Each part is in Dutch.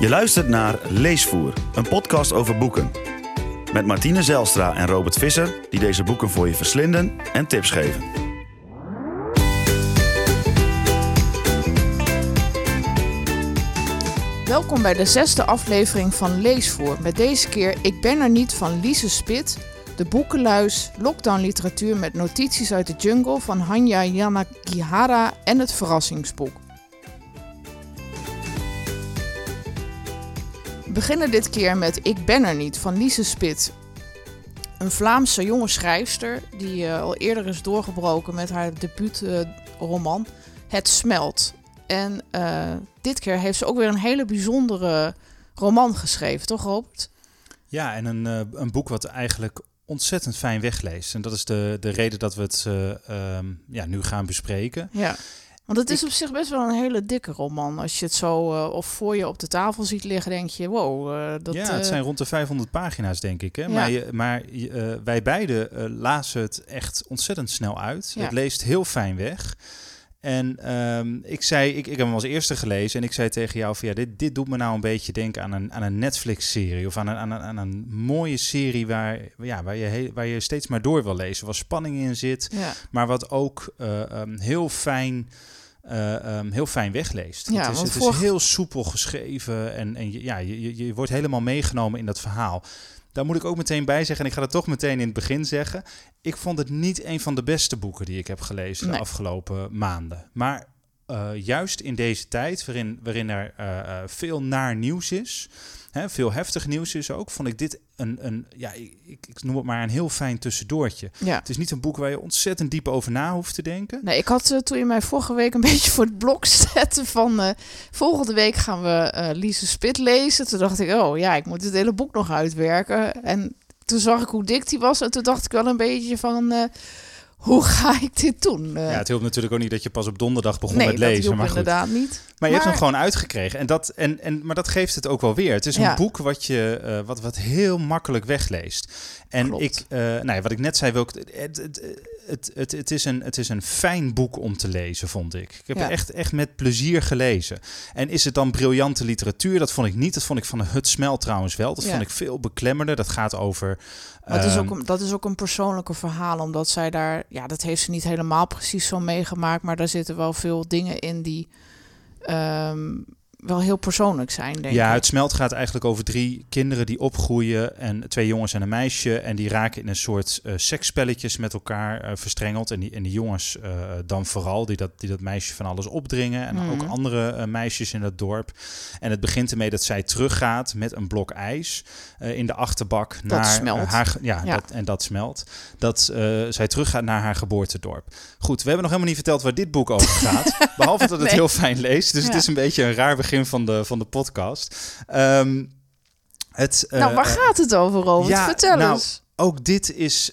Je luistert naar Leesvoer, een podcast over boeken. Met Martine Zelstra en Robert Visser, die deze boeken voor je verslinden en tips geven. Welkom bij de zesde aflevering van Leesvoer. Met deze keer Ik ben er niet van Lise Spit, de boekenluis, lockdown literatuur met notities uit de jungle van Hanya Yanagihara en het verrassingsboek. Beginnen dit keer met Ik ben er niet van Lise Spit. Een Vlaamse jonge schrijfster die eh, al eerder is doorgebroken met haar debuutroman Het Smelt. En eh, dit keer heeft ze ook weer een hele bijzondere roman geschreven, toch Robert? Ja, en een, eh, een boek wat eigenlijk ontzettend fijn wegleest. En dat is de, de reden dat we het eh, ehm, ja, nu gaan bespreken. Ja. Want het is op zich best wel een hele dikke roman. Als je het zo eh, of voor je op de tafel ziet liggen, denk je, wow, eh, dat... ja, het eh, zijn rond de 500 pagina's, denk ik. Hè? Ja. Maar, je, maar wij beiden lazen het echt ontzettend snel uit. Ja. Het leest heel fijn weg. En ehm, ik zei, ik, ik heb hem als eerste gelezen en ik zei tegen jou van ja, dit, dit doet me nou een beetje denken aan een, aan een Netflix-serie of aan een, aan, een, aan een mooie serie waar, ja, waar, je heel, waar je steeds maar door wil lezen, waar spanning in zit, ja. maar wat ook eh, ehm, heel fijn. Ehm, heel fijn wegleest. Ja, het is, het is heel soepel geschreven en, en je- ja, je, je, je wordt helemaal meegenomen in dat verhaal. Daar moet ik ook meteen bij zeggen, en ik ga het toch meteen in het begin zeggen. Ik vond het niet een van de beste boeken die ik heb gelezen Nee. de afgelopen maanden. Maar eh, juist in deze tijd, waarin, waarin er eh, eh, veel naar nieuws is, hè, veel heftig nieuws is ook, vond ik dit een, een ja, ik, ik noem het maar een heel fijn tussendoortje. ja. Het is niet een boek waar je ontzettend diep over na hoeft te denken. Nee, ik had toen je mij vorige week een beetje voor het blok zette van volgende week gaan we Lise Spit lezen. Toen dacht ik, oh ja, ik moet het hele boek nog uitwerken. En toen zag ik hoe dik die was en toen dacht ik wel een beetje van, hoe ga ik dit doen? Eh, Ja, het hielp natuurlijk ook niet dat je pas op donderdag begon nee, met dat lezen. hielp Maar, goed. inderdaad niet. maar je hebt hem gewoon uitgekregen. En dat, en, en, maar dat geeft het ook wel weer. Het is Ja. een boek wat, je, eh, wat, wat heel makkelijk wegleest. En Klopt. ik, eh nou ja, wat ik net zei, wil ik, het, het, het, het, het, is een, het is een fijn boek om te lezen, vond ik. Ik heb Ja. het echt, echt met plezier gelezen. En is het dan briljante literatuur? Dat vond ik niet. Dat vond ik van Het Smel trouwens wel. Dat Ja. vond ik veel beklemmender. Dat gaat over... Het is ook ehm, een, dat is ook een persoonlijke verhaal, omdat zij daar, ja, dat heeft ze niet helemaal precies zo meegemaakt, maar daar zitten wel veel dingen in die ehm, wel heel persoonlijk zijn, denk ja, ik. het smelt gaat eigenlijk over drie kinderen die opgroeien. En twee jongens en een meisje. En die raken in een soort eh seksspelletjes met elkaar eh, verstrengeld. En die, en die jongens eh, dan vooral, die dat, die dat meisje van alles opdringen. En ook andere eh, meisjes in dat dorp. En het begint ermee dat zij teruggaat met een blok ijs in de achterbak. naar eh, smelt. haar. Ja, Ja. Dat, en dat smelt. Dat zij teruggaat naar haar geboortedorp. Goed, we hebben nog helemaal niet verteld waar dit boek over gaat. behalve dat het Nee. heel fijn leest. Dus het is een beetje een raar begin van de, van de podcast. Ehm, het, eh, nou, waar eh, gaat het over, Robert? ja, Vertel nou, eens. ook dit is.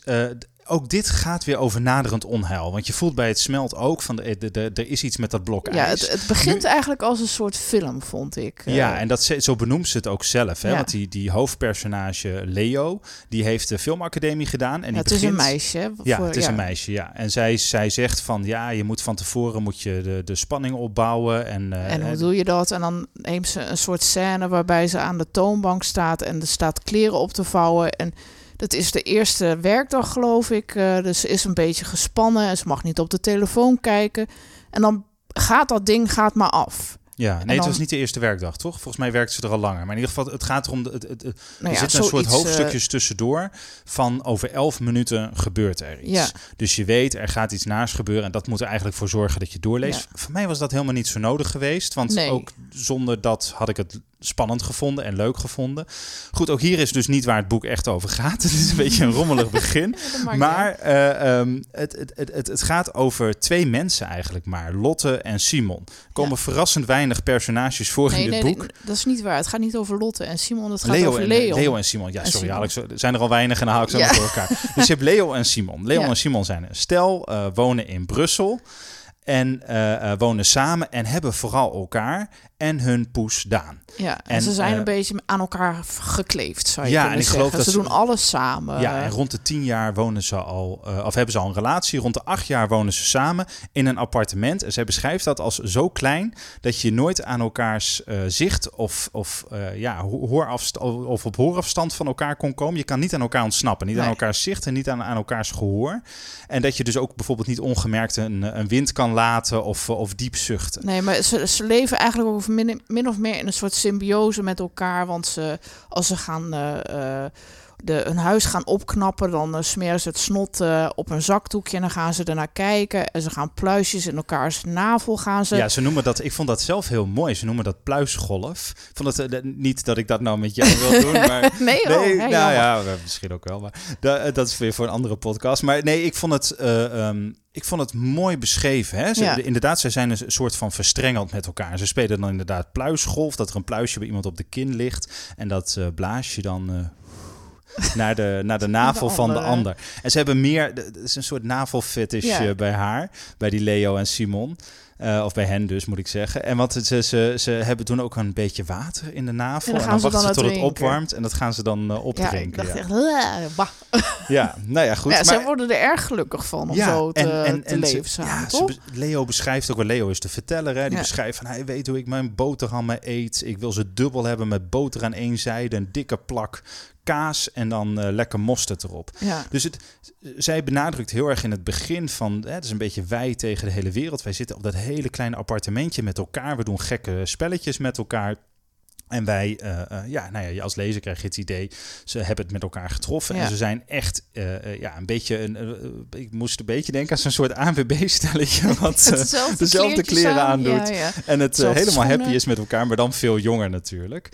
Eh, ook dit gaat weer over naderend onheil. Want je voelt bij het smelt ook van de, de, de- er is iets met dat blok Ja, ijs. het, het begint Nu- eigenlijk als een soort film, vond ik. Eh, Ja, en dat, zo benoemt ze het ook zelf. Hè? Ja. Want die, die hoofdpersonage Leo, die heeft de filmacademie gedaan. En ja, die het is een meisje. hè, Ja, voor- het is een meisje, ja. En zij, zij zegt van, ja, je moet van tevoren moet je de, de spanning opbouwen. En, eh, En hoe en- doe je dat? En dan neemt ze een soort scène waarbij ze aan de toonbank staat en er staat kleren op te vouwen. En dat is de eerste werkdag, geloof ik. Eh, dus ze is een beetje gespannen en ze mag niet op de telefoon kijken. En dan gaat dat ding gaat maar af. Ja, nee, dan- het was niet de eerste werkdag, toch? Volgens mij werkte ze er al langer. Maar in ieder geval, het gaat erom... Het, het, het- Nou er zitten een soort eh, hoofdstukjes tussendoor van over elf minuten gebeurt er iets. Ja. Dus je weet, er gaat iets naast gebeuren en dat moet er eigenlijk voor zorgen dat je doorleest. Ja. Voor mij was dat helemaal niet zo nodig geweest, want Nee. ook zonder dat had ik het spannend gevonden en leuk gevonden. Goed, ook hier is dus niet waar het boek echt over gaat. Het is een beetje een rommelig begin. Maar eh, ehm, het, het, het, het, gaat over twee mensen eigenlijk maar. Lotte en Simon. Er komen Ja. verrassend weinig personages voor Nee, in dit nee, boek. nee, dat is niet waar. Het gaat niet over Lotte en Simon. Het gaat Leo over en, Leon. Leo en Simon. Ja, En sorry Simon. Alex. Er zijn er al weinig en dan haal ik ze Ja. door elkaar. Dus je hebt Leo en Simon. Leo Ja. en Simon zijn een stel, eh, wonen in Brussel. En eh, eh, wonen samen en hebben vooral elkaar en hun poes Daan. Ja, en, En, ze zijn eh, een beetje aan elkaar gekleefd, zou je Ja, kunnen en ik geloof zeggen. dat Ze ze- doen alles samen. Ja, en rond de tien jaar wonen ze al, of hebben ze al een relatie. Rond de acht jaar wonen ze samen in een appartement. En zij beschrijft dat als zo klein dat je nooit aan elkaars zicht of, of, ja, ho- hoorafst- of op hoorafstand van elkaar kon komen. Je kan niet aan elkaar ontsnappen. Niet aan elkaars zicht en niet aan, aan elkaars gehoor. En dat je dus ook bijvoorbeeld niet ongemerkt een, een wind kan laten of, of diep zuchten. Nee, maar ze, ze leven eigenlijk ook min, min of meer in een soort symbiose met elkaar. Want ze, als ze gaan eh, eh, de, hun huis gaan opknappen, dan eh, smeren ze het snot eh, op een zakdoekje en dan gaan ze ernaar kijken. En ze gaan pluisjes in elkaars navel gaan ze. Ja, ze noemen dat. Ik vond dat zelf heel mooi. Ze noemen dat pluisgolf. Ik vond het eh, niet dat ik dat nou met jou wil doen, maar nee, oh, Nee, nou ja, misschien ook wel. Maar da- eh, dat is weer voor een andere podcast. Maar nee, ik vond het, eh, ehm, ik vond het mooi beschreven. Hè? Ze, Ja. inderdaad, zij zijn een soort van verstrengeld met elkaar. Ze spelen dan inderdaad pluisgolf. Dat er een pluisje bij iemand op de kin ligt. En dat eh, blaas je dan... naar de, naar de navel van de ander. En ze hebben meer... Het is een soort navelfetish Ja. eh, bij haar. Bij die Leo en Simon. Eh, of bij hen dus, moet ik zeggen. En want ze, ze, ze hebben toen ook een beetje water in de navel. En En dan ze wachten ze tot het opwarmt. En dat gaan ze dan eh, ja, opdrinken. ik dacht ja. echt, "Bleh, bah." Ja, nou ja, goed. ja, maar, zij worden er erg gelukkig van om zo te, te ze- leven samen, ja, be- Leo beschrijft ook wel, Leo is de verteller, hè, die Ja. beschrijft van hij weet hoe ik mijn boterhammen eet. Ik wil ze dubbel hebben met boter aan één zijde, een dikke plak kaas en dan eh, lekker mosterd erop. Ja. Dus het, zij benadrukt heel erg in het begin van, hè, het is een beetje wij tegen de hele wereld. Wij zitten op dat hele kleine appartementje met elkaar. We doen gekke spelletjes met elkaar. En wij, eh, eh, ja, nou ja, als lezer krijg je het idee, ze hebben het met elkaar getroffen. Ja. En ze zijn echt, eh, ja, een beetje, een, ik moest een beetje denken aan zo'n soort ANWB-stelletje. Wat dezelfde kleren aan, aandoet. Ja, ja. en het helemaal happy is met elkaar, maar dan veel jonger natuurlijk.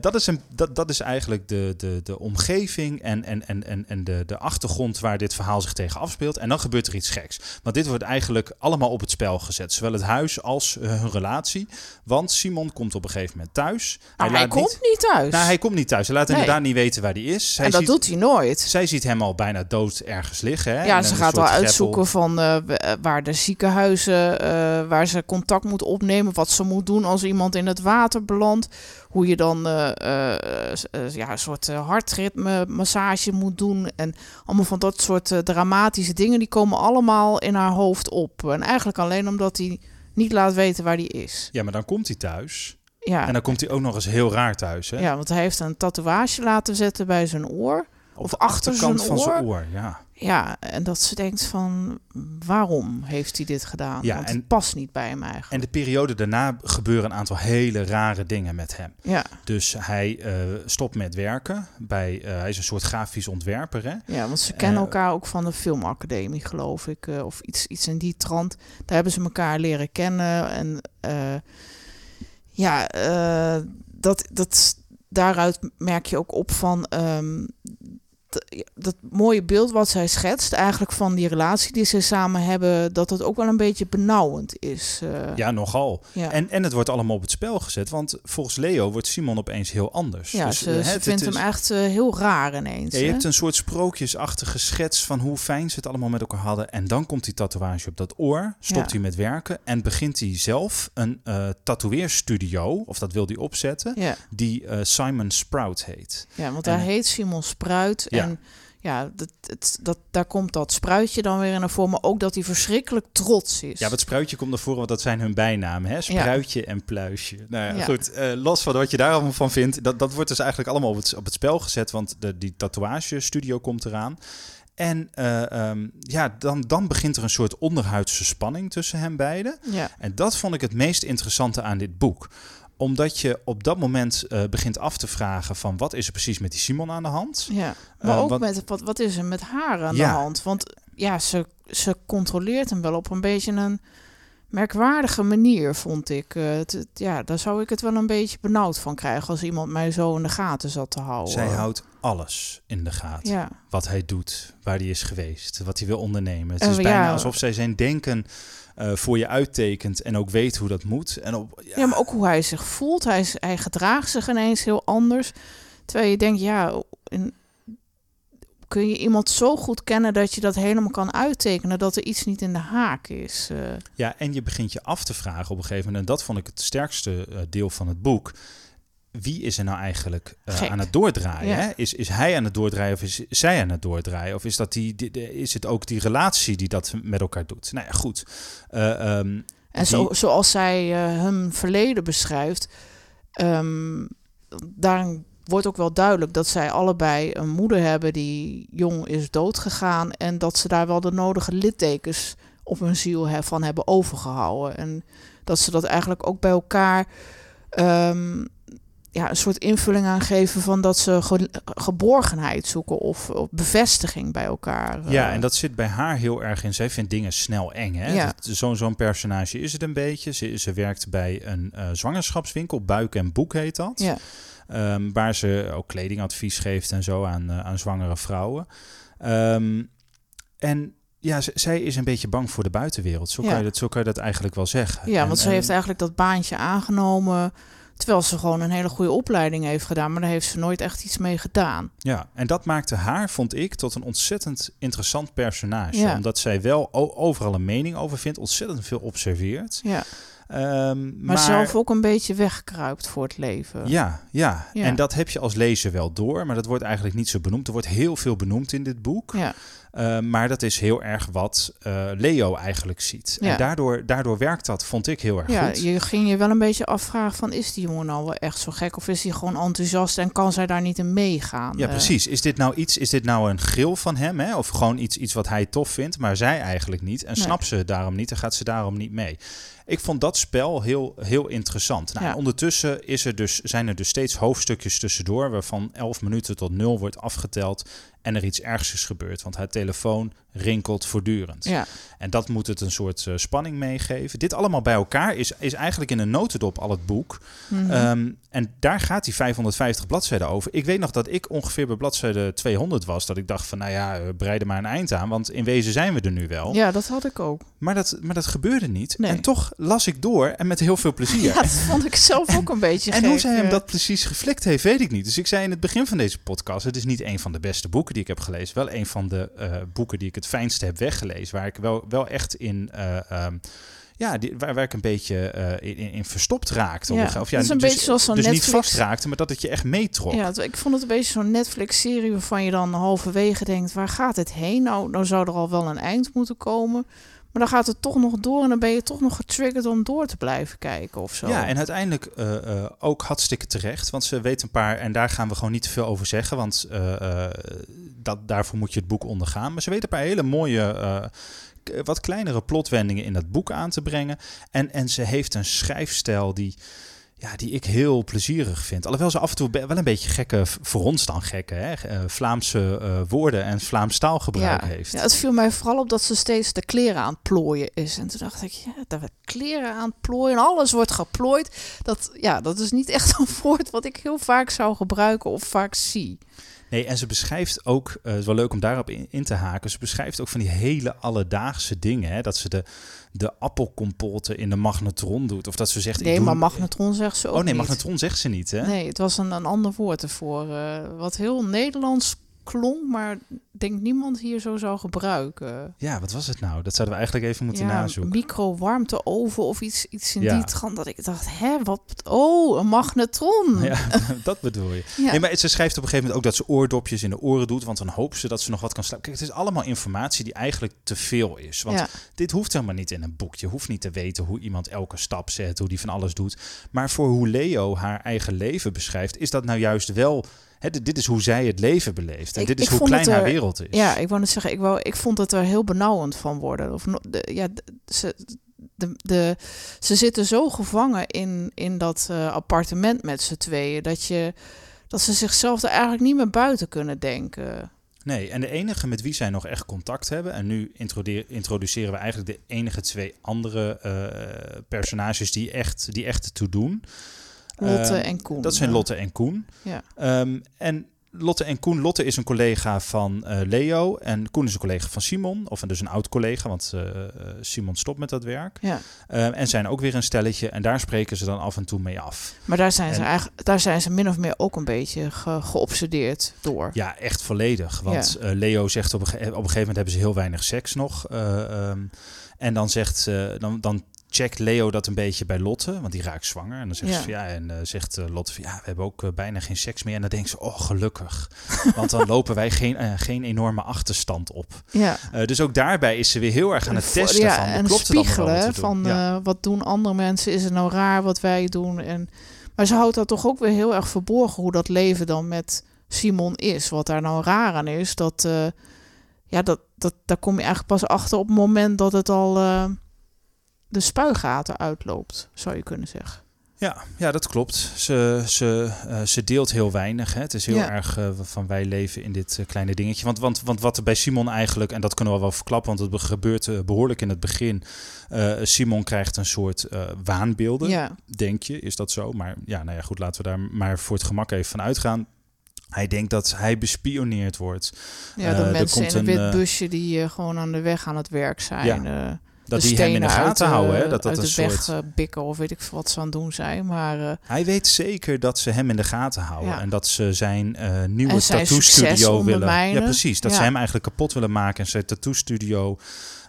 dat, is een, dat, dat is eigenlijk de, de, de omgeving en, en, en, en, en de, de achtergrond waar dit verhaal zich tegen afspeelt. En dan gebeurt er iets geks. Want dit wordt eigenlijk allemaal op het spel gezet. Zowel het huis als hun relatie. Want Simon komt op een gegeven moment thuis. Nou, hij laat komt niet thuis. Nou, hij komt niet thuis. Hij laat Nee. inderdaad niet weten waar hij is. Zij en dat ziet, doet hij nooit. Zij ziet hem al bijna dood ergens liggen. Hè? Ja, ze gaat greppel. uitzoeken van eh, eh, waar de ziekenhuizen, eh, waar ze contact moet opnemen, wat ze moet doen als iemand in het water belandt, hoe je dan ja, een soort hartritme massage moet doen en allemaal van dat soort dramatische dingen, die komen allemaal in haar hoofd op. En eigenlijk alleen omdat hij niet laat weten waar die is. Ja, maar dan komt hij thuis. Ja, En dan komt hij ook nog eens heel raar thuis. Hè? ja want hij heeft een tatoeage laten zetten bij zijn oor. Op of de achter zijn van zijn oor. oor. Ja. Ja, en dat ze denkt van waarom heeft hij dit gedaan? Ja, Want en- het past niet bij hem eigenlijk. En de periode daarna gebeuren een aantal hele rare dingen met hem. ja, Dus hij eh, stopt met werken. Bij, eh, hij is een soort grafisch ontwerper. Hè? ja, want ze kennen Eh, elkaar ook van de filmacademie, geloof ik. of iets, iets in die trant. Daar hebben ze elkaar leren kennen. En ja, eh, dat, dat, daaruit merk je ook op van... ehm, dat mooie beeld wat zij schetst, eigenlijk van die relatie die ze samen hebben, dat het ook wel een beetje benauwend is. eh. Ja, nogal. ja. En, en het wordt allemaal op het spel gezet. Want volgens Leo wordt Simon opeens heel anders. Ja, Dus, ze, eh, ze vindt is- hem echt eh, heel raar ineens. Ja, je hè? hebt een soort sprookjesachtige schets van hoe fijn ze het allemaal met elkaar hadden. En dan komt die tatoeage op dat oor, stopt Ja. hij met werken en begint hij zelf een eh tatoeëerstudio, of dat wil hij opzetten, die Simon Sprout heet. ja, want En- hij heet Simon Spruit. Ja. En ja, dat, het, dat, daar komt dat spruitje dan weer in naar voren. Maar ook dat hij verschrikkelijk trots is. Ja, wat Spruitje komt naar voren, want dat zijn hun bijnamen. Hè? Spruitje en Pluisje. Nou ja, Ja. goed. eh, los van wat je daar allemaal van vindt, dat, dat wordt dus eigenlijk allemaal op het, op het spel gezet, want de, die tatoeagestudio komt eraan. En eh, ehm, ja, dan, dan begint er een soort onderhuidse spanning tussen hen beiden. Ja, En dat vond ik het meest interessante aan dit boek. Omdat je op dat moment eh, begint af te vragen van wat is er precies met die Simon aan de hand? ja. maar Eh, ook wat- met wat, wat is er met haar aan Ja. de hand? Want ja, ze, ze controleert hem wel op een beetje een merkwaardige manier, vond ik. Eh, ja, daar zou ik het wel een beetje benauwd van krijgen als iemand mij zo in de gaten zat te houden. Zij houdt alles in de gaten. Ja, Wat hij doet, waar hij is geweest, wat hij wil ondernemen. Het Eh, is ja. bijna alsof zij zijn denken eh, voor je uittekent en ook weet hoe dat moet. En op, ja, Ja, maar ook hoe hij zich voelt. Hij, is, hij gedraagt zich ineens heel anders. Terwijl je denkt, ja, in, kun je iemand zo goed kennen dat je dat helemaal kan uittekenen dat er iets niet in de haak is. eh. Ja, en je begint je af te vragen op een gegeven moment, en dat vond ik het sterkste eh, deel van het boek. Wie is er nou eigenlijk eh, aan het doordraaien? Ja. Hè? Is, is hij aan het doordraaien of is zij aan het doordraaien? Of is, dat die, is het ook die relatie die dat met elkaar doet? Nou ja, goed. Eh, ehm, En zo, Die- zoals zij eh hun verleden beschrijft, ehm daarin wordt ook wel duidelijk dat zij allebei een moeder hebben die jong is doodgegaan en dat ze daar wel de nodige littekens op hun ziel he- van hebben overgehouden. En dat ze dat eigenlijk ook bij elkaar ehm, ja, een soort invulling aan geven van dat ze ge- geborgenheid zoeken of, of bevestiging bij elkaar. eh. Ja, en dat zit bij haar heel erg in. Zij vindt dingen snel eng. Hè? Ja. Zo'n personage is het een beetje. Ze, ze werkt bij een eh, zwangerschapswinkel, Buik en Boek heet dat. Ja. Ehm, waar ze ook kledingadvies geeft en zo aan, eh, aan zwangere vrouwen. Ehm, en ja, zij is een beetje bang voor de buitenwereld. Zo kan, je, dat, zo kan je dat eigenlijk wel zeggen. Ja, En- want ze en- heeft eigenlijk dat baantje aangenomen. Terwijl ze gewoon een hele goede opleiding heeft gedaan. Maar daar heeft ze nooit echt iets mee gedaan. Ja, en dat maakte haar, vond ik, tot een ontzettend interessant personage. Ja. Omdat zij wel overal een mening over vindt, ontzettend veel observeert. Ja. Ehm, Maar, maar zelf ook een beetje wegkruipt voor het leven. Ja, ja, Ja. en dat heb je als lezer wel door, maar dat wordt eigenlijk niet zo benoemd. Er wordt heel veel benoemd in dit boek, Ja. Eh, maar dat is heel erg wat eh, Leo eigenlijk ziet. Ja. En daardoor, daardoor werkt dat, vond ik heel erg Ja, goed. je ging je wel een beetje afvragen van... is die jongen nou wel echt zo gek? Of is hij gewoon enthousiast en kan zij daar niet in meegaan? Ja, Eh, precies. Is dit nou iets? Is dit nou een gril van hem, hè? Of gewoon iets, iets wat hij tof vindt, maar zij eigenlijk niet? En Nee. snapt ze het daarom niet en gaat ze daarom niet mee? Ik vond dat spel heel, heel interessant. Nou, Ja. Ondertussen is er dus, zijn er dus steeds hoofdstukjes tussendoor, waarvan 11 minuten tot 0 wordt afgeteld en er iets ergs is gebeurd. Want haar telefoon rinkelt voortdurend. Ja, En dat moet het een soort eh, spanning meegeven. Dit allemaal bij elkaar is, is eigenlijk in een notendop al het boek. Ehm, en daar gaat die 550 bladzijden over. Ik weet nog dat ik ongeveer bij bladzijde 200 was. Dat ik dacht van, nou ja, eh, breid er maar een eind aan. Want in wezen zijn we er nu wel. ja, dat had ik ook. Maar, dat, maar dat gebeurde niet. Nee. En toch las ik door en met heel veel plezier. Ja, dat vond ik zelf ook een beetje En hoe zij hem dat precies geflikt heeft, weet ik niet. Dus ik zei in het begin van deze podcast: het is niet een van de beste boeken die ik heb gelezen. Wel een van de eh, boeken die ik het fijnste heb weggelezen. Waar ik wel, wel echt in. eh, ehm, ja, die, waar, waar ik een beetje eh, in, in- verstopt raakte. Ja, Of, of het is een dus, beetje zoals zo'n Dus niet Netflix- vast raakte, maar dat het je echt meetrok. Ja, ik vond het een beetje zo'n Netflix-serie waarvan je dan halverwege denkt: waar gaat het heen? Nou, nou zou er al wel een eind moeten komen. Maar dan gaat het toch nog door en dan ben je toch nog getriggerd om door te blijven kijken of zo. Ja, en uiteindelijk eh, eh, ook hartstikke terecht. Want ze weet een paar, en daar gaan we gewoon niet te veel over zeggen. Want eh, dat, daarvoor moet je het boek ondergaan. Maar ze weet een paar hele mooie, wat kleinere plotwendingen in dat boek aan te brengen. En, en ze heeft een schrijfstijl die, ja, die ik heel plezierig vind. Alhoewel ze af en toe wel een beetje gekke, voor ons dan gekke, hè, eh, Vlaamse eh, woorden en Vlaams taalgebruik ja. heeft. Ja, het viel mij vooral op dat ze steeds de kleren aan het plooien is. En toen dacht ik, ja, werd kleren aan het plooien en alles wordt geplooid. Dat, ja, dat is niet echt een woord wat ik heel vaak zou gebruiken of vaak zie. Nee, en ze beschrijft ook, eh, het is wel leuk om daarop in, in te haken, ze beschrijft ook van die hele alledaagse dingen. Hè? Dat ze de, de appelcompoten in de magnetron doet. Of dat ze zegt... ik Nee, doe- maar magnetron zegt ze ook Oh nee, niet. magnetron zegt ze niet, hè? Nee, het was een, een ander woord ervoor. eh, wat heel Nederlands klonk, maar denk niemand hier zo zou gebruiken. Ja, wat was het nou? Dat zouden we eigenlijk even moeten ja, nazoeken. micro-warmteoven of iets, iets in Ja. die trant. Dat ik dacht, hè, wat? Oh, een magnetron. Ja, dat bedoel je. Ja. Nee, maar ze schrijft op een gegeven moment ook dat ze oordopjes in de oren doet, want dan hoopt ze dat ze nog wat kan slapen. Kijk, het is allemaal informatie die eigenlijk te veel is. Want dit hoeft helemaal niet in een boekje. Je hoeft niet te weten hoe iemand elke stap zet, hoe die van alles doet. Maar voor hoe Leo haar eigen leven beschrijft, is dat nou juist wel... Dit dit is hoe zij het leven beleeft. En Ik- dit is hoe klein haar er- wereld is. Ja, ik wou net zeggen, ik, wou, ik vond het er heel benauwend van worden. Of, de, ja, ze, de, de, ze zitten zo gevangen in, in dat eh, appartement met z'n tweeën... Dat, je, dat ze zichzelf er eigenlijk niet meer buiten kunnen denken. Nee, en de enige met wie zij nog echt contact hebben... en nu introduce- introduceren we eigenlijk de enige twee andere eh, personages die echt, die echt toe doen... Lotte Ehm, en Koen. Dat zijn. Lotte en Koen. Ja. Ehm, en Lotte en Koen. Lotte is een collega van eh, Leo en Koen is een collega van Simon. Of dus een oud collega, want eh, eh, Simon stopt met dat werk. Ja. Eh, en zijn ook weer een stelletje en daar spreken ze dan af en toe mee af. Maar daar zijn, ze En- eigenlijk, daar zijn ze min of meer ook een beetje ge- geobsedeerd door. Ja, echt volledig. Want Leo zegt op een, op een gegeven moment hebben ze heel weinig seks nog. Ehm, en dan zegt ze, dan, dan checkt Leo dat een beetje bij Lotte, want die raakt zwanger. En dan zegt Ja. ze van ja, en eh, zegt eh, Lotte van ja, we hebben ook eh, bijna geen seks meer. En dan denkt ze, oh gelukkig. want dan lopen wij geen, geen enorme achterstand op. Ja. Dus ook daarbij is ze weer heel erg aan het testen ja, van, en klopt spiegelen van Ja. wat doen andere mensen, is het nou raar wat wij doen. En, maar ze houdt dat toch ook weer heel erg verborgen hoe dat leven dan met Simon is. Wat daar nou raar aan is, dat, ja, dat, dat, daar kom je eigenlijk pas achter op het moment dat het al de spuigaten uitloopt, zou je kunnen zeggen. Ja, ja, dat klopt. Ze, ze, eh, ze deelt heel weinig. Hè. Het is heel Ja. erg eh, van wij leven in dit eh, kleine dingetje. Want, want, want wat er bij Simon eigenlijk, en dat kunnen we wel verklappen, want het gebeurt eh, behoorlijk in het begin. Simon krijgt een soort waanbeelden, Ja, denk je. Is dat zo? Maar ja, nou ja, goed, laten we daar maar voor het gemak even van uitgaan. Hij denkt dat hij bespioneerd wordt. ja de er mensen in komt een een, wit busje die gewoon aan de weg aan het werk zijn. Dat die hem in de gaten uit, houden. Hè? Dat dat een de weg soort... eh, bikken of weet ik veel wat ze aan het doen zijn. Maar eh, Hij weet zeker dat ze hem in de gaten houden. Ja. En dat ze zijn eh, nieuwe tattoo studio willen. Ja, precies. Dat ze hem eigenlijk kapot willen maken en zijn tattoo studio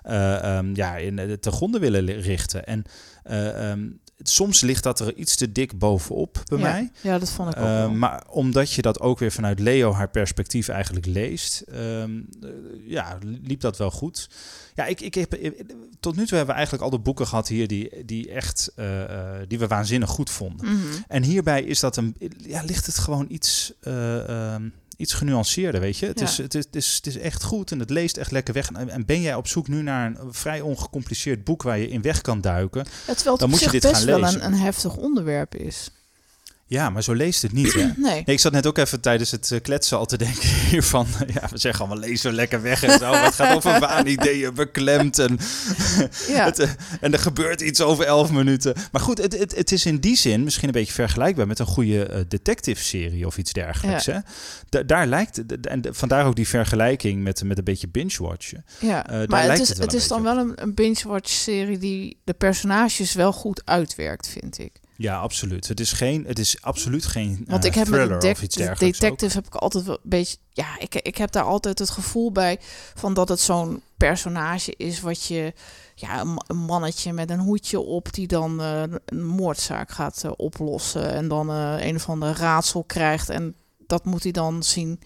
eh, ehm, ja, in de te gronden willen richten. En eh, ehm, soms ligt dat er iets te dik bovenop bij ja, mij. ja, dat vond ik ook Eh, wel. maar omdat je dat ook weer vanuit Leo haar perspectief eigenlijk leest, ehm, eh, ja, liep dat wel goed. Ja, ik, ik heb, eh, tot nu toe hebben we eigenlijk al de boeken gehad hier die, die echt, eh, eh, die we waanzinnig goed vonden. Mhm. En hierbij is dat een, ja, ligt het gewoon iets, eh, ehm, iets genuanceerder, weet je. Het, Ja. is, het, is, het, is, het is echt goed en het leest echt lekker weg. En, en ben jij op zoek nu naar een vrij ongecompliceerd boek waar je in weg kan duiken? Ja, dan moet je dit gaan wel een heftig onderwerp is. Ja, maar zo leest het niet, hè? Nee. Nee, ik zat net ook even tijdens het eh, kletsen al te denken hiervan. Ja, we zeggen allemaal lees zo lekker weg en zo. Het gaat over waanideeën, beklemd. En, Ja. het, eh, en er gebeurt iets over elf minuten. Maar goed, het, het, het is in die zin misschien een beetje vergelijkbaar met een goede eh, detective-serie of iets dergelijks. Ja. Hè? Da- daar lijkt, en vandaar ook die vergelijking met, met een beetje binge-watchen. Ja, daar maar het is, het wel is dan wel een, een binge-watch-serie die de personages wel goed uitwerkt, vind ik. Ja, absoluut. Het is, geen, het is absoluut geen Want eh, ik heb met thriller of iets de dergelijks. ook. detective heb ik altijd wel een beetje... Ja, ik, ik heb daar altijd het gevoel bij van dat het zo'n personage is wat je... Ja, een, ma- een mannetje met een hoedje op die dan eh, een moordzaak gaat eh, oplossen. En dan eh, een of ander raadsel krijgt. En dat moet hij dan zien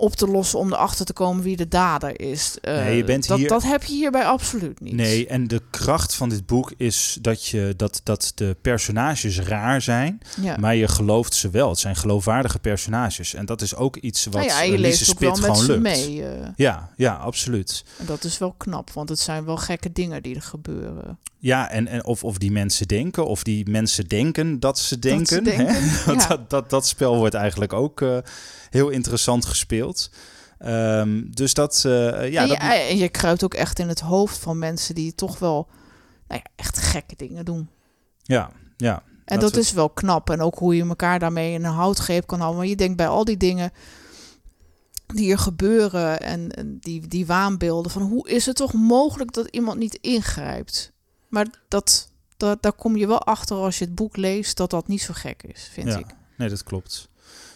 op te lossen om erachter te komen wie de dader is. Eh, Nee, je bent dat, hier- dat heb je hierbij absoluut niet. Nee, en de kracht van dit boek is dat, je, dat, dat de personages raar zijn, Ja. maar je gelooft ze wel. Het zijn geloofwaardige personages. En dat is ook iets wat nou ja, je leest wel Spit met gewoon lukt. mee. eh. Ja, ja, absoluut. en dat is wel knap, want het zijn wel gekke dingen die er gebeuren. Ja, en, en of, of die mensen denken, of die mensen denken dat ze Dat ze denken. hè? denken, ja. dat, dat, dat spel wordt eigenlijk ook eh, heel interessant gespeeld. Ehm, dus dat, eh, ja, en, je, dat, en je kruipt ook echt in het hoofd van mensen die toch wel nou ja, echt gekke dingen doen. ja, ja. En Dat dat, is wel knap. En ook hoe je elkaar daarmee in een houtgreep kan houden. Maar je denkt bij al die dingen die er gebeuren en, en die, die waanbeelden van hoe is het toch mogelijk dat iemand niet ingrijpt? Maar dat, dat, daar kom je wel achter als je het boek leest dat dat niet zo gek is, vind ja. ik. Nee, dat klopt.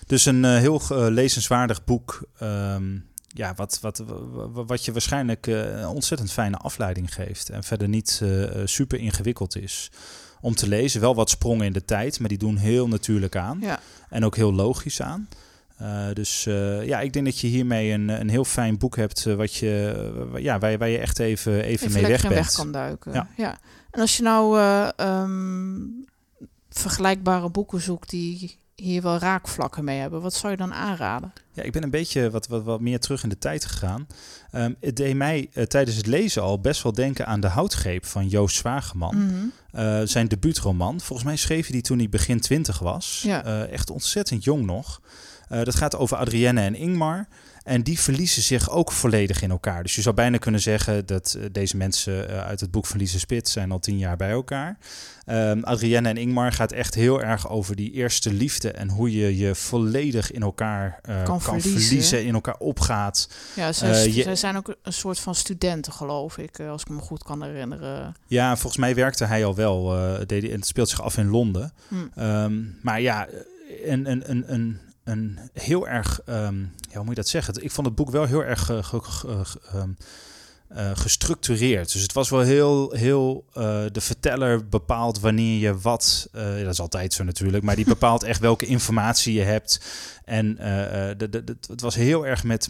Dus een eh, heel eh, lezenswaardig boek. ehm, ja, wat, wat, wa- wa- wat je waarschijnlijk eh, een ontzettend fijne afleiding geeft. En verder niet eh, eh, super ingewikkeld is om te lezen. Wel wat sprongen in de tijd, maar die doen heel natuurlijk aan. Ja. En ook heel logisch aan. Eh, dus eh, ja, ik denk dat je hiermee een, een heel fijn boek hebt. eh, wat je, ja, waar, je, waar je echt even, even, Even mee weg bent. weg kan duiken. Ja. Ja. En als je nou eh, ehm, vergelijkbare boeken zoekt die hier wel raakvlakken mee hebben, wat zou je dan aanraden? Ja, ik ben een beetje wat, wat, wat meer terug in de tijd gegaan. Ehm, het deed mij tijdens het lezen al best wel denken aan De Houtgreep van Joost Zwageman. Mhm. Zijn debuutroman. Volgens mij schreef hij die toen hij begin twintig was. Ja. Echt ontzettend jong nog. Eh, dat gaat over Adrienne en Ingmar. En die verliezen zich ook volledig in elkaar. Dus je zou bijna kunnen zeggen dat eh, deze mensen eh, uit het boek Lise Spits zijn al tien jaar bij elkaar. Um, Adrienne en Ingmar gaat echt heel erg over die eerste liefde en hoe je je volledig in elkaar uh, kan, kan verliezen. in elkaar opgaat. Ja, ze, je, zijn ook een soort van studenten, geloof ik, als ik me goed kan herinneren. Ja, volgens mij werkte hij al wel. deed, en het speelt zich af in Londen. Hm. Um, maar ja, een, een, een, een een heel erg, um, ja, hoe moet je dat zeggen? Ik vond het boek wel heel erg uh, uh, gestructureerd. Dus het was wel heel, heel uh, de verteller bepaalt wanneer je wat, dat is altijd zo natuurlijk, maar die bepaalt echt welke informatie je hebt. En de, de, het was heel erg met.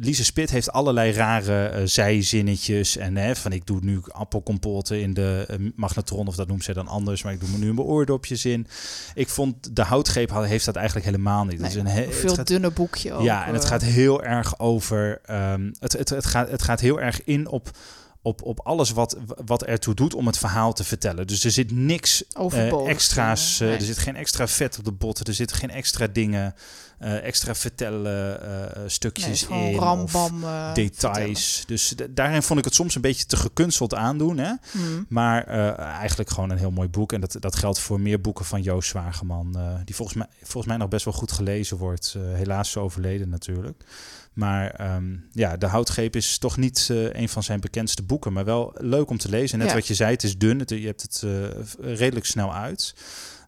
Lise Spit heeft allerlei rare zijzinnetjes. En hè, van ik doe nu appelcompoten in de magnetron, of dat noemt ze dan anders. Maar ik doe me nu een oordopjes in. Ik vond de houtgreep heeft dat eigenlijk helemaal niet. Nee, het is een veel dunner boekje. Ook, ja, en het gaat heel erg over. Um, het, het, het, gaat, het gaat heel erg in op op, op alles wat, wat ertoe doet om het verhaal te vertellen. Dus er zit niks uh, extra's, uh, er zit geen extra vet op de botten, er zitten geen extra dingen, uh, extra vertellen stukjes nee, in, rambam, details. Dus daarin vond ik het soms een beetje te gekunsteld aandoen. Hè? Mm. Maar eigenlijk gewoon een heel mooi boek. En dat, dat geldt voor meer boeken van Joost Zwageman, die volgens mij, volgens mij nog best wel goed gelezen wordt. helaas zo overleden natuurlijk. Maar um, ja, De Houtgreep is toch niet uh, een van zijn bekendste boeken, maar wel leuk om te lezen. Net wat je zei, het is dun, het, je hebt het uh, redelijk snel uit.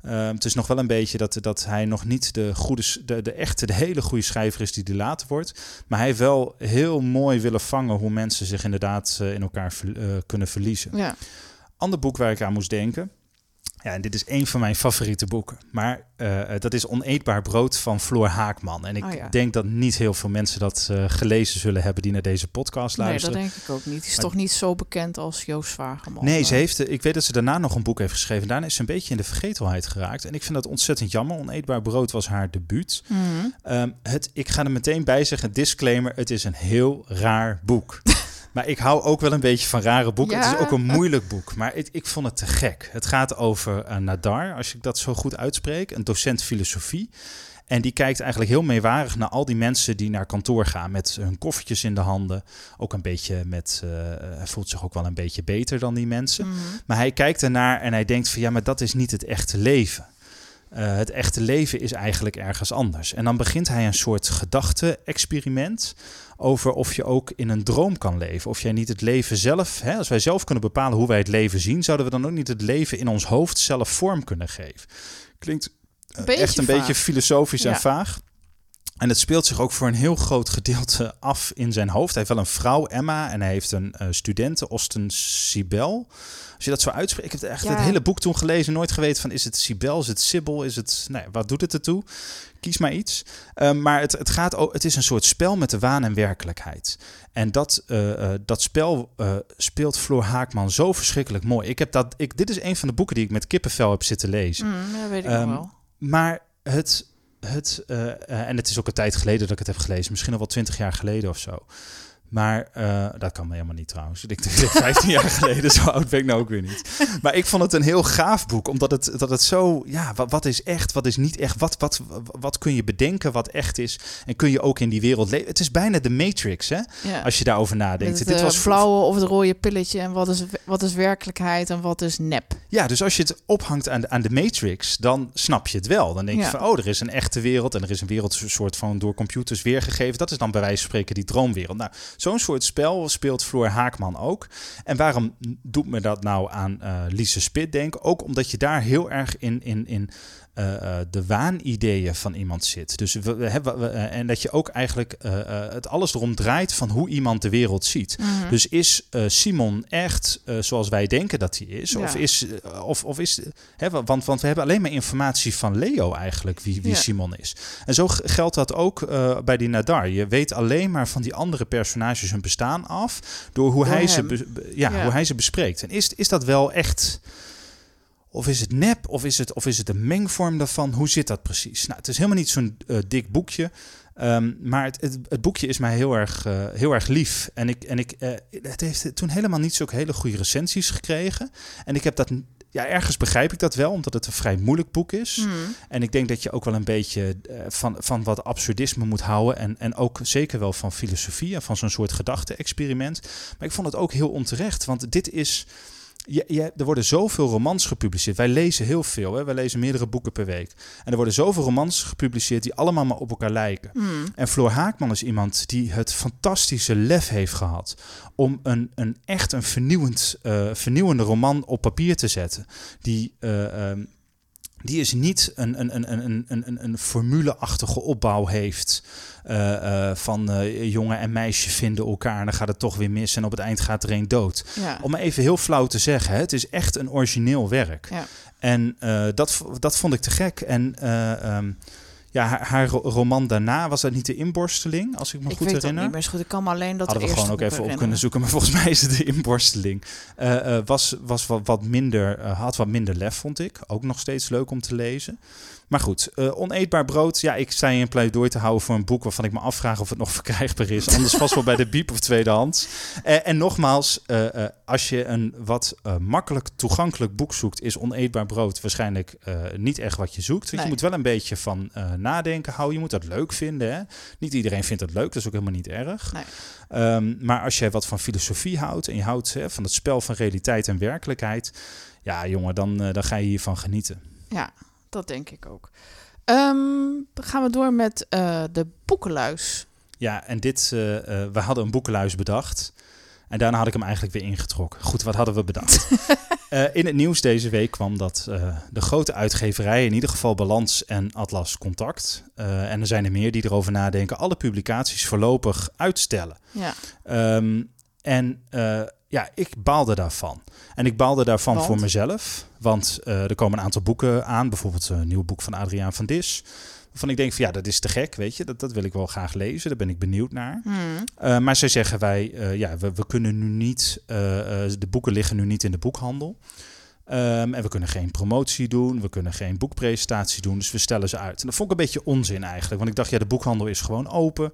Uh, het is nog wel een beetje dat, dat hij nog niet de, goede, de, de echte, de hele goede schrijver is die die later wordt. Maar hij heeft wel heel mooi willen vangen hoe mensen zich inderdaad in elkaar kunnen verliezen. Ja. Ander boek waar ik aan moest denken ja, en dit is een van mijn favoriete boeken. Maar uh, dat is Oneetbaar Brood van Floor Haakman. En ik oh ja. denk dat niet heel veel mensen dat uh, gelezen zullen hebben die naar deze podcast luisteren. Nee, dat denk ik ook niet. Die is maar, toch niet zo bekend als Joost Zwageman? Nee, ze heeft, ik weet dat ze daarna nog een boek heeft geschreven. Daarna is ze een beetje in de vergetelheid geraakt. En ik vind dat ontzettend jammer. Oneetbaar Brood was haar debuut. Mm -hmm. um, het, ik ga er meteen bij zeggen, disclaimer, het is een heel raar boek. Maar ik hou ook wel een beetje van rare boeken. Ja. Het is ook een moeilijk boek, maar ik, ik vond het te gek. Het gaat over uh, Nadar, als ik dat zo goed uitspreek, een docent filosofie. En die kijkt eigenlijk heel meewarig naar al die mensen die naar kantoor gaan met hun koffertjes in de handen. Ook een beetje met, uh, hij voelt zich ook wel een beetje beter dan die mensen. Mhm. Maar hij kijkt ernaar en hij denkt van ja, maar dat is niet het echte leven. Uh, het echte leven is eigenlijk ergens anders. En dan begint hij een soort gedachte-experiment over of je ook in een droom kan leven. Of jij niet het leven zelf, hè, als wij zelf kunnen bepalen hoe wij het leven zien, zouden we dan ook niet het leven in ons hoofd zelf vorm kunnen geven. Klinkt uh, Beetje echt een vaag. beetje filosofisch en vaag. En het speelt zich ook voor een heel groot gedeelte af in zijn hoofd. Hij heeft wel een vrouw, Emma, en hij heeft een uh, studente, Osten Sibel. Als je dat zo uitspreekt, ik heb echt Ja. het hele boek toen gelezen, nooit geweten van is het Sibel, is het Sibyl, is het, nee, wat doet het ertoe? Kies maar iets. Um, maar het, het, gaat, o- het is een soort spel met de waan en werkelijkheid. En dat, uh, uh, dat spel uh, speelt Floor Haakman zo verschrikkelijk mooi. Ik heb dat, ik, dit is een van de boeken die ik met kippenvel heb zitten lezen. Mm, weet ik Ehm, wel. Maar het, het en het is ook een tijd geleden dat ik het heb gelezen, misschien al wel twintig jaar geleden of zo. Maar uh, dat kan me helemaal niet trouwens. Ik denk 15 jaar geleden, zo oud ben ik nou ook weer niet. Maar ik vond het een heel gaaf boek, omdat het, dat het zo, ja, wat, wat is echt, wat is niet echt, wat, wat, wat kun je bedenken wat echt is en kun je ook in die wereld leven. Het is bijna de Matrix, hè, Ja. als je daarover nadenkt. Met Dit het was eh, blauwe of het rode pilletje en wat is, wat is werkelijkheid en wat is nep. Ja, dus als je het ophangt aan de, aan de Matrix, dan snap je het wel. Dan denk je van, oh, er is een echte wereld en er is een wereld soort van door computers weergegeven. Dat is dan bij wijze van spreken die droomwereld. Nou, zo'n soort spel speelt Floor Haakman ook. En waarom doet me dat nou aan uh, Lise Spit denken? Ook omdat je daar heel erg in, in, in uh, uh, de waanideeën van iemand zit. Dus we, we hebben, we, uh, en dat je ook eigenlijk uh, het alles erom draait van hoe iemand de wereld ziet. Mhm. Dus is Simon echt zoals wij denken dat hij is? Ja. Of is, of, of is hè, want, want we hebben alleen maar informatie van Leo eigenlijk, wie, wie Ja. Simon is. En zo geldt dat ook bij die Nadar. Je weet alleen maar van die andere personages hun bestaan af door hoe, Door hij, ze hem. Ja. hoe hij ze bespreekt. En is, is dat wel echt... Of is het nep? Of is het, of is het een mengvorm daarvan? Hoe zit dat precies? Nou, het is helemaal niet zo'n uh, dik boekje. Um, maar het, het, het, boekje is mij heel erg, uh, heel erg lief. En ik, en ik, uh, het heeft toen helemaal niet zulke hele goede recensies gekregen. En ik heb dat ja, ergens begrijp ik dat wel, omdat het een vrij moeilijk boek is. Hmm. En ik denk dat je ook wel een beetje eh, van, van wat absurdisme moet houden. En, en ook zeker wel van filosofie en van zo'n soort gedachte-experiment. Maar ik vond het ook heel onterecht, want dit is. Er worden zoveel romans gepubliceerd. Wij lezen heel veel. Hè? Wij lezen meerdere boeken per week. En er worden zoveel romans gepubliceerd die allemaal maar op elkaar lijken. Hmm. En Floor Haakman is iemand die het fantastische lef heeft gehad om een, een echt een vernieuwend, eh, vernieuwende roman op papier te zetten. Die, eh, ehm, die is niet een, een, een, een, een, een, formuleachtige opbouw heeft. eh, eh, van eh, jongen en meisje vinden elkaar en dan gaat het toch weer mis en op het eind gaat er een dood. Ja. Om even heel flauw te zeggen, hè, het is echt een origineel werk. Ja. En dat, dat vond ik te gek. En eh, ehm, ja, haar, haar ro- roman daarna, was dat niet de inborsteling, als ik me ik goed weet het herinner? niet meer goed. Ik kan me alleen dat Hadden we gewoon ook even op kunnen zoeken. Maar volgens mij is het de inborsteling. Eh, eh, was was wat, wat minder, eh, had wat minder lef, vond ik. Ook nog steeds leuk om te lezen. Maar goed, oneetbaar brood. Ja, ik sta een pleidooi te houden voor een boek waarvan ik me afvraag of het nog verkrijgbaar is. Anders vast wel bij de biep of tweedehands. Eh, en nogmaals, als je een wat eh, makkelijk toegankelijk boek zoekt, is oneetbaar brood waarschijnlijk eh, niet echt wat je zoekt. Want Nee. je moet wel een beetje van eh, nadenken houden. Je moet dat leuk vinden. Hè? Niet iedereen vindt het leuk, dat is ook helemaal niet erg. Nee. Ehm, maar als jij wat van filosofie houdt en je houdt hè, van het spel van realiteit en werkelijkheid, ja jongen, dan, dan ga je hiervan genieten. Ja, dat denk ik ook. Ehm, dan gaan we door met de boekenluis. Ja, en dit, we hadden een boekenluis bedacht. En daarna had ik hem eigenlijk weer ingetrokken. Goed, wat hadden we bedacht? Eh, in het nieuws deze week kwam dat eh, de grote uitgeverijen, in ieder geval Balans en Atlas Contact, eh, en er zijn er meer die erover nadenken, alle publicaties voorlopig uitstellen. Ja, Ehm, en ja, ik baalde daarvan. En ik baalde daarvan Want? voor mezelf. Want er komen een aantal boeken aan. Bijvoorbeeld een nieuw boek van Adriaan van Dis. Waarvan ik denk van ja, dat is te gek, weet je. Dat, dat wil ik wel graag lezen. Daar ben ik benieuwd naar. Hmm. Eh, maar zij zeggen wij, eh, ja, we, we kunnen nu niet, eh, de boeken liggen nu niet in de boekhandel. Ehm, en we kunnen geen promotie doen, we kunnen geen boekpresentatie doen, dus we stellen ze uit. En dat vond ik een beetje onzin eigenlijk, want ik dacht, ja, de boekhandel is gewoon open.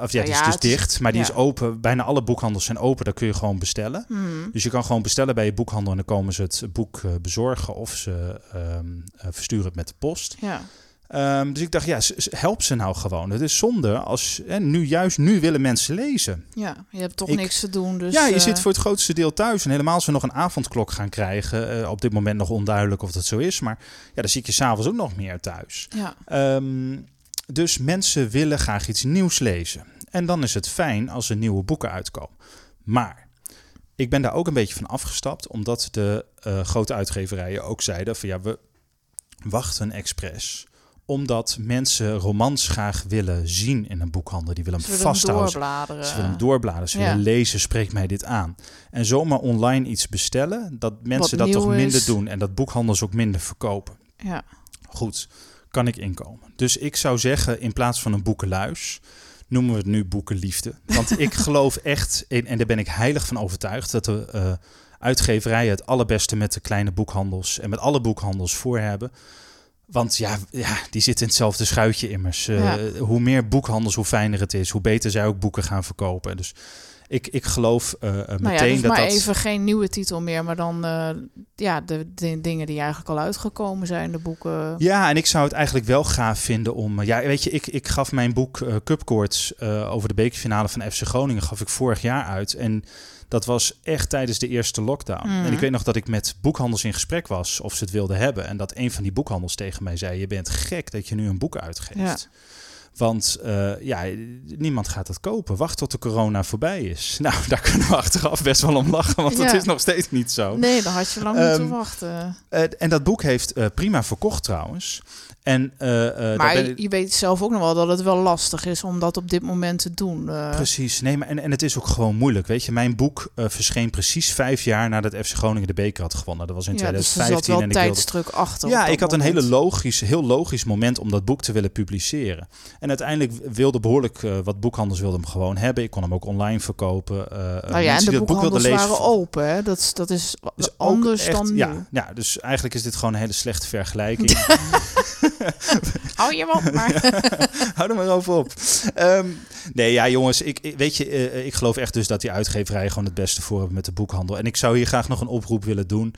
Of ja, die is dus dicht, maar die ja. is open. Bijna alle boekhandels zijn open, daar kun je gewoon bestellen. Hmm. Dus je kan gewoon bestellen bij je boekhandel en dan komen ze het boek bezorgen of ze ehm, eh, versturen het met de post. Ja. Ehm, dus ik dacht, ja, help ze nou gewoon. Het is zonde als, en nu juist nu willen mensen lezen. ja, je hebt toch Ik- niks te doen. Dus, ja, je eh, zit voor het grootste deel thuis. En helemaal als we nog een avondklok gaan krijgen. eh, op dit moment nog onduidelijk of dat zo is. Maar ja, dan zie ik je s'avonds ook nog meer thuis. Ja, Ehm, dus mensen willen graag iets nieuws lezen. En dan is het fijn als er nieuwe boeken uitkomen. Maar ik ben daar ook een beetje van afgestapt. Omdat de eh, grote uitgeverijen ook zeiden van ja, we wachten expres omdat mensen romans graag willen zien in een boekhandel. Die willen hem willen vasthouden. doorbladeren. Ze willen hem doorbladeren, ze Ja. willen lezen, spreekt mij dit aan. En zomaar online iets bestellen, dat mensen dat toch minder is. doen. En dat boekhandels ook minder verkopen. Ja, Goed, kan ik inkomen. Dus ik zou zeggen, in plaats van een boekenluis, noemen we het nu boekenliefde. Want ik geloof echt, in, en daar ben ik heilig van overtuigd, dat de eh, uitgeverijen het allerbeste met de kleine boekhandels en met alle boekhandels voor hebben. Want ja, ja die zitten in hetzelfde schuitje immers. Eh, Ja. Hoe meer boekhandels, hoe fijner het is. Hoe beter zij ook boeken gaan verkopen. Dus ik, ik geloof eh, eh, meteen nou ja, dus dat maar dat... even geen nieuwe titel meer, maar dan ja, de, de dingen die eigenlijk al uitgekomen zijn, de boeken. Ja, en ik zou het eigenlijk wel gaaf vinden om... Ja, weet je, ik, ik gaf mijn boek Cupcourts over de bekerfinale van FC Groningen... gaf ik vorig jaar uit. En dat was echt tijdens de eerste lockdown. En ik weet nog dat ik met boekhandels in gesprek was... of ze het wilden hebben. En dat een van die boekhandels tegen mij zei... je bent gek dat je nu een boek uitgeeft. Ja. Want eh, ja, niemand gaat dat kopen. Wacht tot de corona voorbij is. Nou, daar kunnen we achteraf best wel om lachen... want dat Ja. is nog steeds niet zo. Nee, dan had je lang Ehm, moeten wachten. Eh, en dat boek heeft eh, prima verkocht trouwens. En, eh, eh, Maar je, weet zelf ook nog wel dat het wel lastig is om dat op dit moment te doen. eh. Precies, nee, maar en, en het is ook gewoon moeilijk. Weet je, mijn boek verscheen precies vijf jaar nadat FC Groningen de beker had gewonnen. Dat was in ja, dus er 2015. zat wel en wilde... tijdsdruk achter. Ja, ik had een hele logisch, heel logisch moment om dat boek te willen publiceren. En uiteindelijk wilde behoorlijk eh, wat boekhandels wilden hem gewoon hebben. Ik kon hem ook online verkopen. Nou ja, en de dat boek boekhandels lezen, waren open. Hè? Dat, is- dat is anders echt- dan nu. Ja, ja, dus eigenlijk is dit gewoon een hele slechte vergelijking. Hou je op, maar... Hou er maar over op. Ehm, nee, ja, jongens, ik, weet je, eh, ik geloof echt dus dat die uitgeverijen gewoon het beste voor hebben met de boekhandel. En ik zou hier graag nog een oproep willen doen.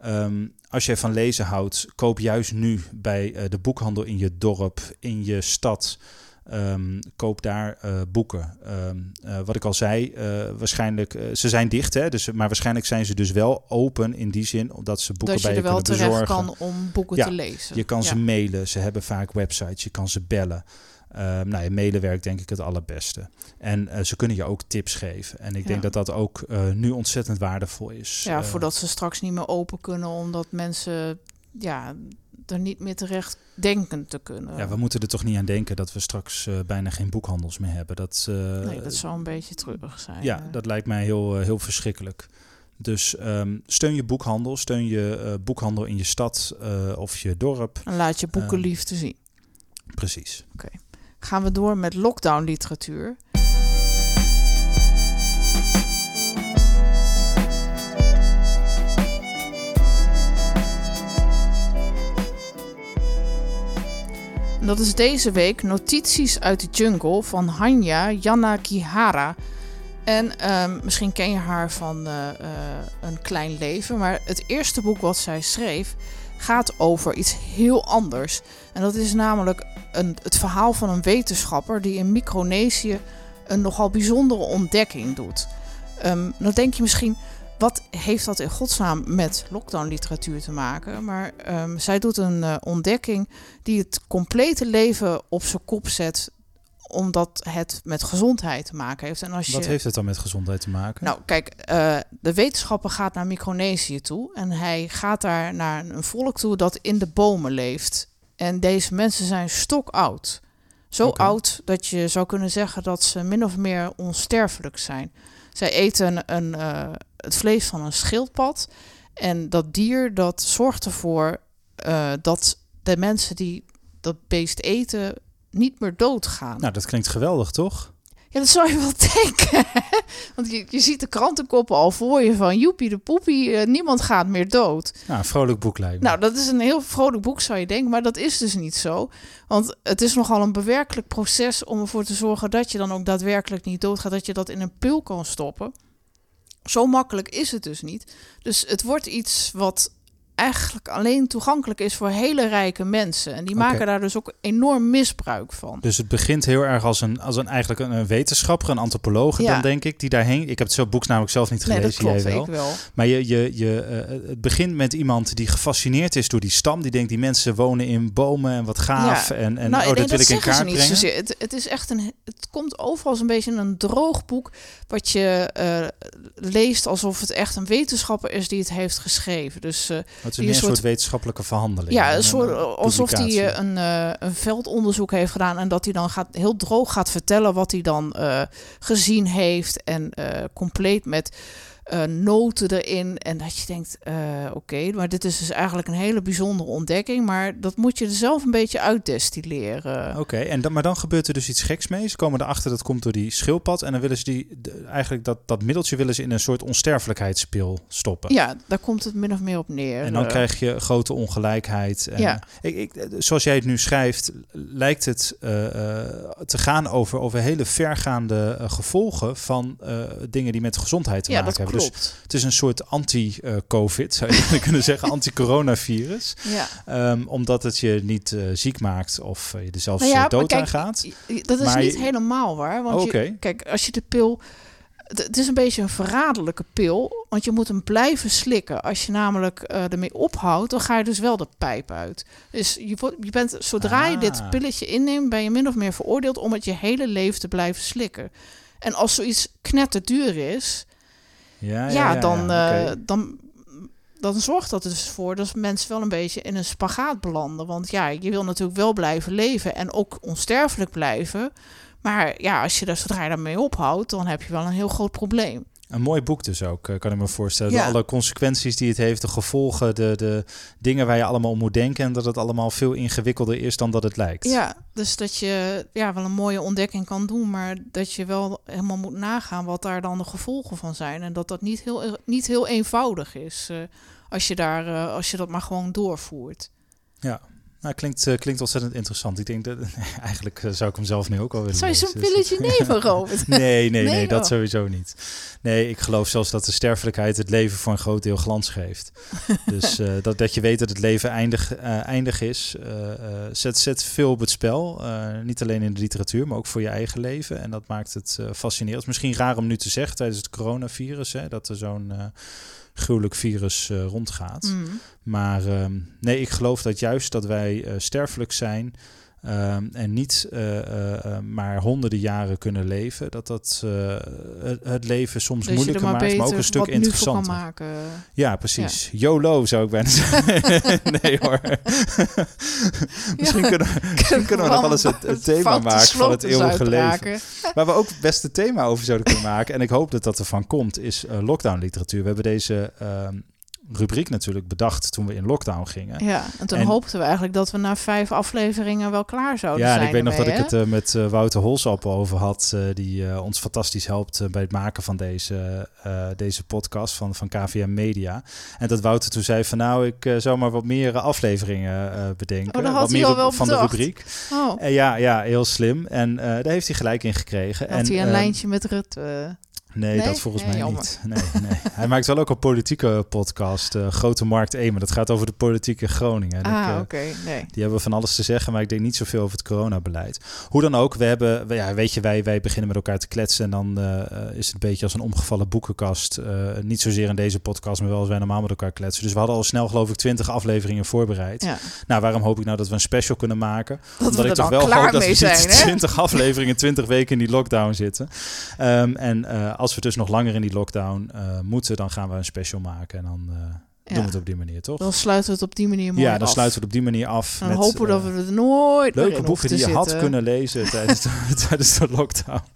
Ehm, als jij van lezen houdt, koop juist nu bij eh, de boekhandel in je dorp, in je stad. Ehm, koop daar eh, boeken. Ehm, eh, wat ik al zei, waarschijnlijk, ze zijn dicht, hè, dus, maar waarschijnlijk zijn ze dus wel open in die zin, omdat ze boeken dat bij je, je er wel kunnen terecht bezorgen. kan om boeken Ja, te lezen. Je kan Ja. ze mailen, ze hebben vaak websites, je kan ze bellen. Ehm, nou, mailen werkt denk ik het allerbeste. En eh, ze kunnen je ook tips geven. En ik denk dat dat ook eh, nu ontzettend waardevol is. Ja, Eh, voordat ze straks niet meer open kunnen, omdat mensen ja, er niet meer terecht denken te kunnen. ja, we moeten er toch niet aan denken dat we straks eh, bijna geen boekhandels meer hebben. Dat, eh, nee, dat zou een beetje treurig zijn. ja, dat lijkt mij heel, eh, heel verschrikkelijk. Dus ehm, steun je boekhandel, steun je boekhandel in je stad of je dorp. En laat je boeken Ehm, zien. Precies. Gaan we door met lockdown literatuur. Dat is deze week Notities uit de Jungle van Hanya Yanagihara. En ehm, misschien ken je haar van eh, eh, Een Klein Leven. Maar het eerste boek wat zij schreef gaat over iets heel anders. En dat is namelijk een, het verhaal van een wetenschapper die in Micronesië een nogal bijzondere ontdekking doet. Ehm dan denk je misschien, wat heeft dat in godsnaam met lockdown literatuur te maken? Maar ehm, zij doet een eh, ontdekking die het complete leven op zijn kop zet, omdat het met gezondheid te maken heeft. En als je... Wat heeft het dan met gezondheid te maken? Nou, kijk, eh, de wetenschapper gaat naar Micronesië toe en hij gaat daar naar een volk toe dat in de bomen leeft. En deze mensen zijn stokoud. Zo oud dat je zou kunnen zeggen dat ze min of meer onsterfelijk zijn. Zij eten een, eh, het vlees van een schildpad. En dat dier dat zorgt ervoor eh, dat de mensen die dat beest eten niet meer doodgaan. nou, dat klinkt geweldig, toch? Ja, dat zou je wel denken. Want je, je ziet de krantenkoppen al voor je van... joepie de poepie, eh, niemand gaat meer dood. Nou, een vrolijk boek lijkt me. Nou, dat is een heel vrolijk boek, zou je denken. Maar dat is dus niet zo. Want het is nogal een bewerkelijk proces... om ervoor te zorgen dat je dan ook daadwerkelijk niet doodgaat. Dat je dat in een pil kan stoppen. Zo makkelijk is het dus niet. Dus het wordt iets wat eigenlijk alleen toegankelijk is voor hele rijke mensen. En die maken daar dus ook enorm misbruik van. Dus het begint heel erg als een, als een eigenlijk een, een wetenschapper, een antropoloog, Ja. dan denk ik, die daarheen. Ik heb het zo boeks namelijk zelf niet Nee, gelezen, dat klopt, jij wel. ik wel. Maar je, je, je, eh, het begint met iemand die gefascineerd is door die stam. Die denkt, die mensen wonen in bomen en wat gaaf. Ja. En, en nou, oh, nee, dat wil ik in kaart niet brengen. zozeer. Het, het is echt een. Het komt overal als een beetje een droog boek. Wat je eh, leest alsof het echt een wetenschapper is die het heeft geschreven. Dus eh, Het is een soort- soort wetenschappelijke verhandeling. ja, een soort, eh, alsof hij eh, een, eh, een veldonderzoek heeft gedaan. En dat hij dan gaat, heel droog gaat vertellen wat hij dan eh, gezien heeft. En eh, compleet met eh, noten erin. En dat je denkt, eh, oké, maar dit is dus eigenlijk een hele bijzondere ontdekking. Maar dat moet je er zelf een beetje uitdestilleren. Oké, en dan, maar dan gebeurt er dus iets geks mee. Ze komen erachter dat komt door die schildpad. En dan willen ze die, de- eigenlijk dat, dat middeltje willen ze in een soort onsterfelijkheidspil stoppen. Ja, daar komt het min of meer op neer. En dan Eh, krijg je grote ongelijkheid. En Ja. ik, ik, zoals jij het nu schrijft, lijkt het te gaan over, over hele vergaande gevolgen van dingen die met gezondheid te ja, maken dat klopt. Dus het is een soort anti-COVID, zou je kunnen zeggen, anti-coronavirus. ja. Ehm, omdat het je niet eh, ziek maakt of eh, je er zelfs Nou ja, dood kijk, aan gaat. Dat is Maar niet je- helemaal waar. Want Oh, je- kijk, als je de pil. Het is een beetje een verraderlijke pil, want je moet hem blijven slikken. Als je namelijk eh, ermee ophoudt, dan ga je dus wel de pijp uit. Dus je, je bent, zodra je dit Ah. pilletje inneemt, ben je min of meer veroordeeld om het je hele leven te blijven slikken. En als zoiets knetterduur is, Ja, ja, dan, eh, dan, dan zorgt dat er dus voor dat mensen wel een beetje in een spagaat belanden. Want ja, je wil natuurlijk wel blijven leven en ook onsterfelijk blijven. Maar ja, als je daar zodra je daarmee ophoudt, dan heb je wel een heel groot probleem. Een mooi boek dus ook, eh, kan ik me voorstellen. Ja. Alle consequenties die het heeft, de gevolgen, de, de dingen waar je allemaal om moet denken. En dat het allemaal veel ingewikkelder is dan dat het lijkt. Ja, dus dat je ja, wel een mooie ontdekking kan doen, maar dat je wel helemaal moet nagaan wat daar dan de gevolgen van zijn. En dat dat niet heel, niet heel eenvoudig is eh, als, je daar, eh, als je dat maar gewoon doorvoert. Nou, klinkt, uh, klinkt ontzettend interessant. Ik denk dat eigenlijk uh, zou ik hem zelf nu ook al willen Zou je zo'n pilletje nemen, Robert? nee, nee, nee, Nee, dat sowieso niet. Nee, ik geloof zelfs dat de sterfelijkheid het leven voor een groot deel glans geeft. dus eh, dat, dat je weet dat het leven eindig, eh, eindig is. eh, eh, zet, zet veel op het spel. Eh, niet alleen in de literatuur, maar ook voor je eigen leven. En dat maakt het eh, fascinerend. Misschien raar om nu te zeggen tijdens het coronavirus, hè, dat er zo'n eh, gruwelijk virus eh, rondgaat. Mm. Maar ehm, nee, ik geloof dat juist dat wij eh, sterfelijk zijn ehm, en niet eh, eh, eh, maar honderden jaren kunnen leven, dat dat het, het leven soms Dus moeilijker maar maakt, maar ook een stuk interessanter. maken. Ja, precies. YOLO zou ik bijna zeggen. nee hoor. misschien kunnen, misschien kunnen we nog wel eens het, het thema maken van het eeuwige leven. Waar we ook best een thema over zouden kunnen maken. En ik hoop dat dat ervan komt, is lockdown literatuur. We hebben deze ehm, rubriek natuurlijk bedacht toen we in lockdown gingen. Ja, en toen En- hoopten we eigenlijk dat we na vijf afleveringen wel klaar zouden Ja, zijn. ik weet nog dat ik het eh, met eh, Wouter Holsappel over had, eh, die ons fantastisch helpt bij het maken van deze, deze podcast van, van KVM Media. En dat Wouter toen zei van nou, ik zou maar wat meer afleveringen bedenken. Oh, wat meer op- wel van de rubriek. Oh, ja, ja, heel slim. En daar heeft hij gelijk in gekregen. had en, hij een eh, lijntje met Rut. Nee, Nee? dat volgens Nee, mij jammer. niet. Nee, nee. Hij maakt wel ook een politieke podcast, eh, Grote Markt 1, maar dat gaat over de politiek in Groningen. Ah, eh, oké. Nee. die hebben van alles te zeggen, maar ik denk niet zoveel over het coronabeleid. Hoe dan ook, we hebben, we- ja, weet je, wij, wij beginnen met elkaar te kletsen en dan eh, is het een beetje als een omgevallen boekenkast. Niet zozeer in deze podcast, maar wel als wij normaal met elkaar kletsen. Dus we hadden al snel, geloof ik, 20 afleveringen voorbereid. Ja. Nou, waarom hoop ik nou dat we een special kunnen maken? Dat Omdat we ik er toch wel klaar hoop dat we? 20 afleveringen, 20 weken in die lockdown zitten. Ehm, en als we dus nog langer in die lockdown eh, moeten, dan gaan we een special maken. En dan eh, doen we het op die manier, toch? Dan sluiten we het op die manier mooi Ja, dan af. sluiten we het op die manier af. En met, hopen dat eh, we er nooit meer leuke boeken die je had kunnen lezen tijdens de, tijdens de lockdown.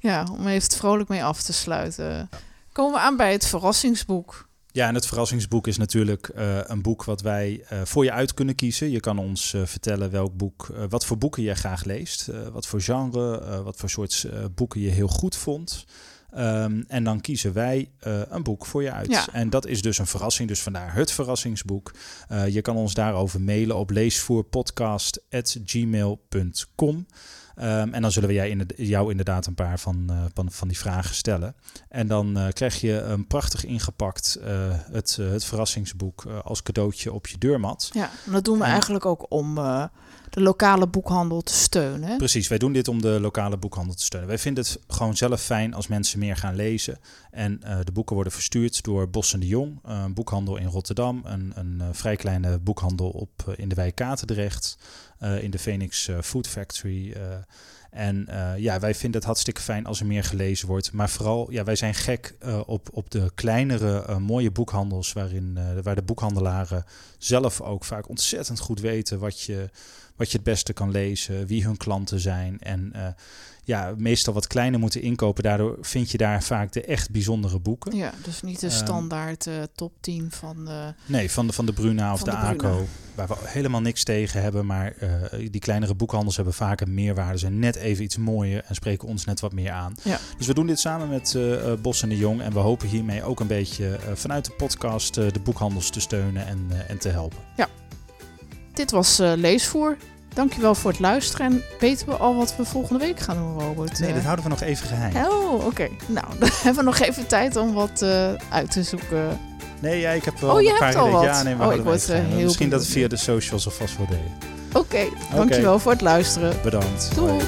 Ja, om even vrolijk mee af te sluiten. Komen we aan bij het verrassingsboek. Ja, en het verrassingsboek is natuurlijk eh, een boek wat wij eh, voor je uit kunnen kiezen. Je kan ons eh, vertellen welk boek, wat voor boeken je graag leest, wat voor genre, wat voor soort boeken je heel goed vond. Ehm, en dan kiezen wij een boek voor je uit. Ja. En dat is dus een verrassing, dus vandaar het verrassingsboek. Je kan ons daarover mailen op leesvoerpodcast.gmail.com. Ehm, en dan zullen we jij inderda- jou inderdaad een paar van, eh, van, van die vragen stellen. En dan eh, krijg je een prachtig ingepakt eh, het, het verrassingsboek als cadeautje op je deurmat. Ja, en dat doen we En- eigenlijk ook om de lokale boekhandel te steunen. hè? Precies, wij doen dit om de lokale boekhandel te steunen. Wij vinden het gewoon zelf fijn als mensen meer gaan lezen. En de boeken worden verstuurd door Bos en de Jong, een boekhandel in Rotterdam. Een, een vrij kleine boekhandel op, in de wijk Katendrecht, in de Phoenix eh, Food Factory. eh. en eh, ja, wij vinden het hartstikke fijn als er meer gelezen wordt. Maar vooral, ja, wij zijn gek eh, op, op de kleinere, eh, mooie boekhandels... Waarin, eh, waar de boekhandelaren zelf ook vaak ontzettend goed weten... wat je, wat je het beste kan lezen, wie hun klanten zijn. En eh, ja, meestal wat kleiner moeten inkopen. Daardoor vind je daar vaak de echt bijzondere boeken. Ja, dus niet de Ehm, standaard eh, top 10 van... eh, Nee, van de, van de Bruna of de, de. ACO. Waar we helemaal niks tegen hebben. Maar eh, die kleinere boekhandels hebben vaak een meerwaarde. Zijn net even iets mooier en spreken ons net wat meer aan. Ja. Dus we doen dit samen met Bos en de Jong. En we hopen hiermee ook een beetje vanuit de podcast de boekhandels te steunen en, en te helpen. Dit was eh, Leesvoer. Dankjewel voor het luisteren. En weten we al wat we volgende week gaan doen, Robert? Nee, Eh, dat houden we nog even geheim. Oh, oké. Nou, dan hebben we nog even tijd om wat eh, uit te zoeken. Nee, ja, ik heb wel Oh, je een paar hebt al wat. Ja, nee, we Oh, ik word, heel Misschien dat we via de socials alvast wel deden. Oké, dankjewel voor het luisteren. Bedankt. Doei.